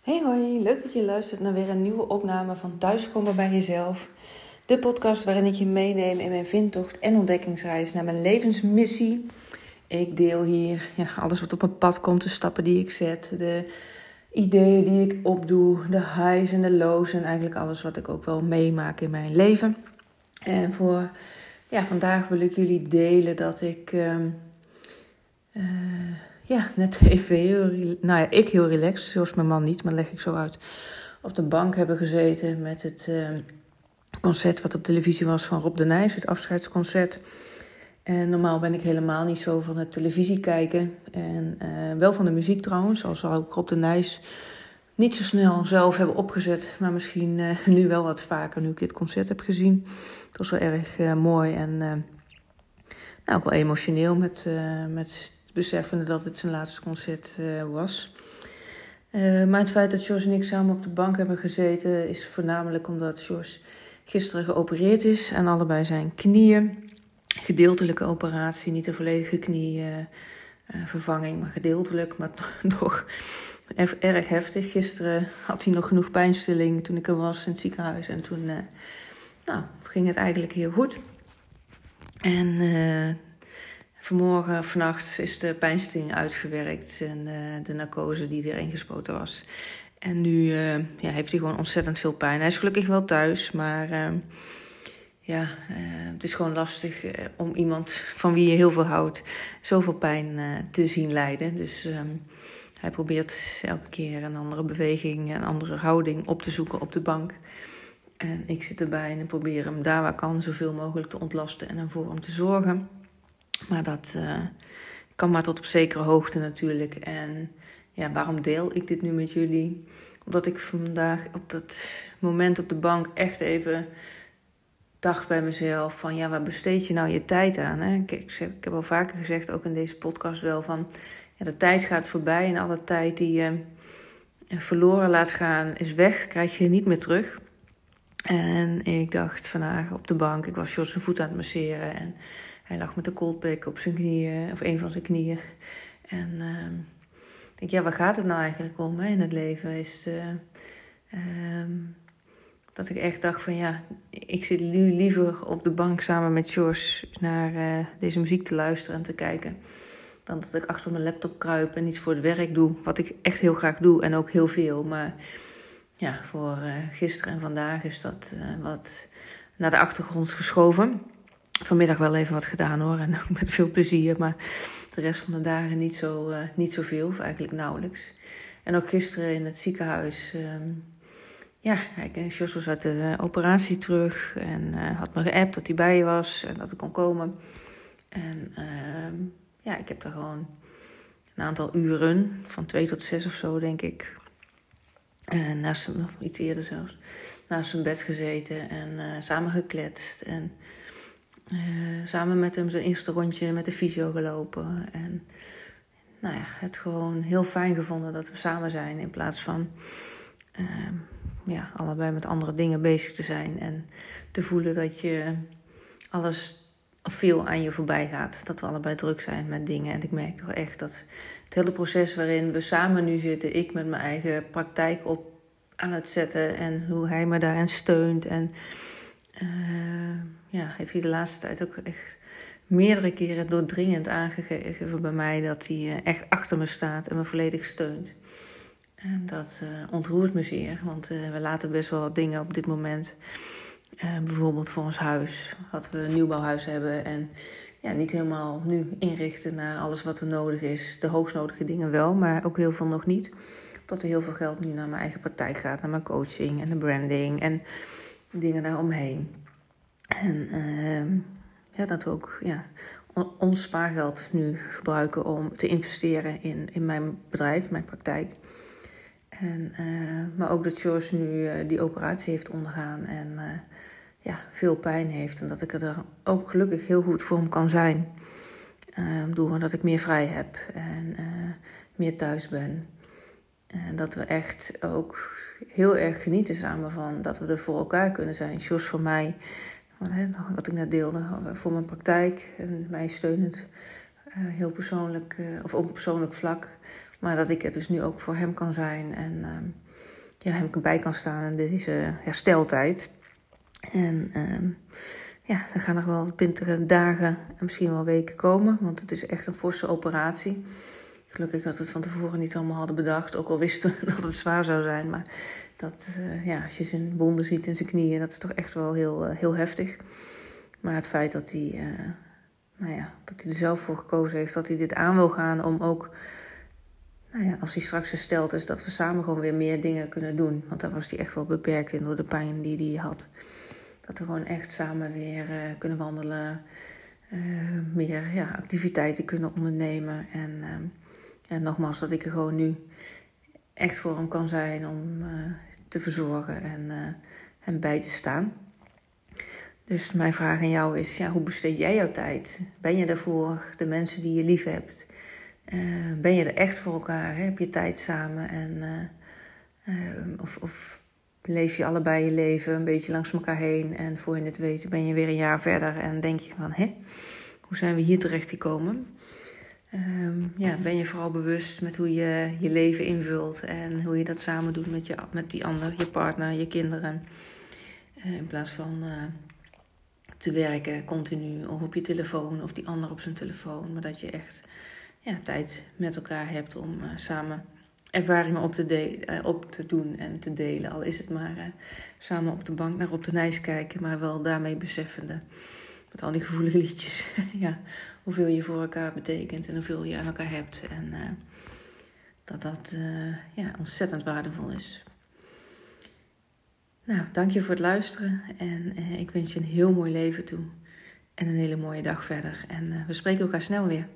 Hey hoi, leuk dat je luistert naar weer een nieuwe opname van Thuiskomen bij Jezelf. De podcast waarin ik je meeneem in mijn vindtocht en ontdekkingsreis naar mijn levensmissie. Ik deel hier ja, alles wat op mijn pad komt, de stappen die ik zet, de ideeën die ik opdoe, de highs en de lows en eigenlijk alles wat ik ook wel meemaak in mijn leven. En voor ja, vandaag wil ik jullie delen dat ik... Uh, ja, net even heel, nou ja, ik heel relaxed, zoals mijn man niet, maar leg ik zo uit. Op de bank hebben gezeten met het uh, concert wat op televisie was van Rob de Nijs, het afscheidsconcert. En normaal ben ik helemaal niet zo van het televisie kijken. En uh, wel van de muziek trouwens, al zou ik Rob de Nijs niet zo snel zelf hebben opgezet. Maar misschien uh, nu wel wat vaker, nu ik dit concert heb gezien. Het was wel erg mooi en nou, ook wel emotioneel met, met beseffende dat het zijn laatste concert uh, was. Uh, maar het feit dat Jos en ik samen op de bank hebben gezeten is voornamelijk omdat Jos gisteren geopereerd is aan allebei zijn knieën. Gedeeltelijke operatie, niet een volledige knievervanging, uh, maar gedeeltelijk, maar toch erg heftig. Gisteren had hij nog genoeg pijnstilling toen ik er was in het ziekenhuis en toen nou, ging het eigenlijk heel goed. En Vanmorgen, vannacht, is de pijnstilling uitgewerkt en uh, de narcose die erin gespoten was. En nu uh, ja, heeft hij gewoon ontzettend veel pijn. Hij is gelukkig wel thuis, maar uh, ja, het is gewoon lastig om iemand van wie je heel veel houdt zoveel pijn te zien lijden. Dus um, hij probeert elke keer een andere beweging, een andere houding op te zoeken op de bank. En ik zit erbij en probeer hem daar waar kan zoveel mogelijk te ontlasten en ervoor om te zorgen. Maar dat uh, kan maar tot op zekere hoogte natuurlijk. En ja, waarom deel ik dit nu met jullie? Omdat ik vandaag op dat moment op de bank echt even dacht bij mezelf van ja, waar besteed je nou je tijd aan? Hè? Ik, ik, ik heb al vaker gezegd, ook in deze podcast wel, van ja, de tijd gaat voorbij en alle tijd die je verloren laat gaan is weg, krijg je niet meer terug. En ik dacht vandaag op de bank, ik was Jos zijn voet aan het masseren en hij lag met de coldpack op zijn knieën, of een van zijn knieën. En uh, ik denk, ja, waar gaat het nou eigenlijk om hè, in het leven? Is uh, dat ik echt dacht van ja, ik zit nu liever op de bank samen met George naar uh, deze muziek te luisteren en te kijken. Dan dat ik achter mijn laptop kruip en iets voor het werk doe. Wat ik echt heel graag doe en ook heel veel. Maar ja, voor uh, gisteren en vandaag is dat wat naar de achtergrond geschoven vanmiddag wel even wat gedaan hoor. En met veel plezier. Maar de rest van de dagen niet, zo, uh, niet zoveel. Of eigenlijk nauwelijks. En ook gisteren in het ziekenhuis. Uh, ja, Jos was uit de operatie terug. En uh, had me geappt dat hij bij je was. En dat ik kon komen. En ehm, ja, ik heb daar gewoon een aantal uren. Van twee tot zes of zo denk ik. En naast hem, iets eerder zelfs. Naast zijn bed gezeten. En samen gekletst. En uh, samen met hem zijn eerste rondje met de fysio gelopen. En nou ja, het gewoon heel fijn gevonden dat we samen zijn. In plaats van uh, ja, allebei met andere dingen bezig te zijn. En te voelen dat je alles veel aan je voorbij gaat. Dat we allebei druk zijn met dingen. En ik merk wel echt dat het hele proces waarin we samen nu zitten, ik met mijn eigen praktijk op aan het zetten en hoe hij me daarin steunt. En uh, ja, heeft hij de laatste tijd ook echt meerdere keren doordringend aangegeven bij mij dat hij eh, echt achter me staat en me volledig steunt. En dat uh, ontroert me zeer, want uh, we laten best wel wat dingen op dit moment. bijvoorbeeld voor ons huis, dat we een nieuwbouwhuis hebben en ja, niet helemaal nu inrichten naar alles wat er nodig is. De hoogstnodige dingen wel, maar ook heel veel nog niet. Dat er heel veel geld nu naar mijn eigen praktijk gaat, naar mijn coaching en de branding en dingen daaromheen. En uh, ja, dat we ook ja, ons spaargeld nu gebruiken om te investeren in, in mijn bedrijf, mijn praktijk. En, uh, maar ook dat George nu uh, die operatie heeft ondergaan en uh, ja, veel pijn heeft. En dat ik er ook gelukkig heel goed voor hem kan zijn. Ehm, doordat ik meer vrij heb en meer thuis ben. En dat we echt ook heel erg genieten samen van dat we er voor elkaar kunnen zijn. Jos voor mij wat ik net deelde, voor mijn praktijk. En mij steunend, uh, heel persoonlijk, uh, of op persoonlijk vlak. Maar dat ik er dus nu ook voor hem kan zijn en ehm, ja, hem erbij kan staan in deze hersteltijd. En um, ja, er gaan nog wel pintere dagen en misschien wel weken komen, want het is echt een forse operatie. Gelukkig dat we het van tevoren niet allemaal hadden bedacht, ook al wisten we dat het zwaar zou zijn. Maar dat, uh, ja, als je zijn wonden ziet in zijn knieën, dat is toch echt wel heel, uh, heel heftig. Maar het feit dat hij, uh, nou ja, dat hij er zelf voor gekozen heeft, dat hij dit aan wil gaan om ook nou ja, als hij straks hersteld is, dat we samen gewoon weer meer dingen kunnen doen. Want daar was hij echt wel beperkt in door de pijn die hij had. Dat we gewoon echt samen weer kunnen wandelen, meer ja, activiteiten kunnen ondernemen. En, uh, en nogmaals, dat ik er gewoon nu echt voor hem kan zijn om te verzorgen en hem bij te staan. Dus mijn vraag aan jou is: ja, hoe besteed jij jouw tijd? Ben je daarvoor de mensen die je lief hebt? Uh, ben je er echt voor elkaar? Heb je tijd samen? En, of, of, leef je allebei je leven een beetje langs elkaar heen en voor je het weet ben je weer een jaar verder en denk je van hé, hoe zijn we hier terecht gekomen? Um, ja, ben je vooral bewust met hoe je je leven invult en hoe je dat samen doet met, je, met die ander, je partner, je kinderen. in plaats van te werken continu of op je telefoon of die ander op zijn telefoon, maar dat je echt ja, tijd met elkaar hebt om uh, samen ervaringen op te, uh, op te doen en te delen. Al is het maar samen op de bank naar op de nijs kijken, maar wel daarmee beseffende. Met al die gevoelige liedjes. ja, hoeveel je voor elkaar betekent en hoeveel je aan elkaar hebt. En dat dat ja, ontzettend waardevol is. Nou, dank je voor het luisteren en ik wens je een heel mooi leven toe. En een hele mooie dag verder. En we spreken elkaar snel weer.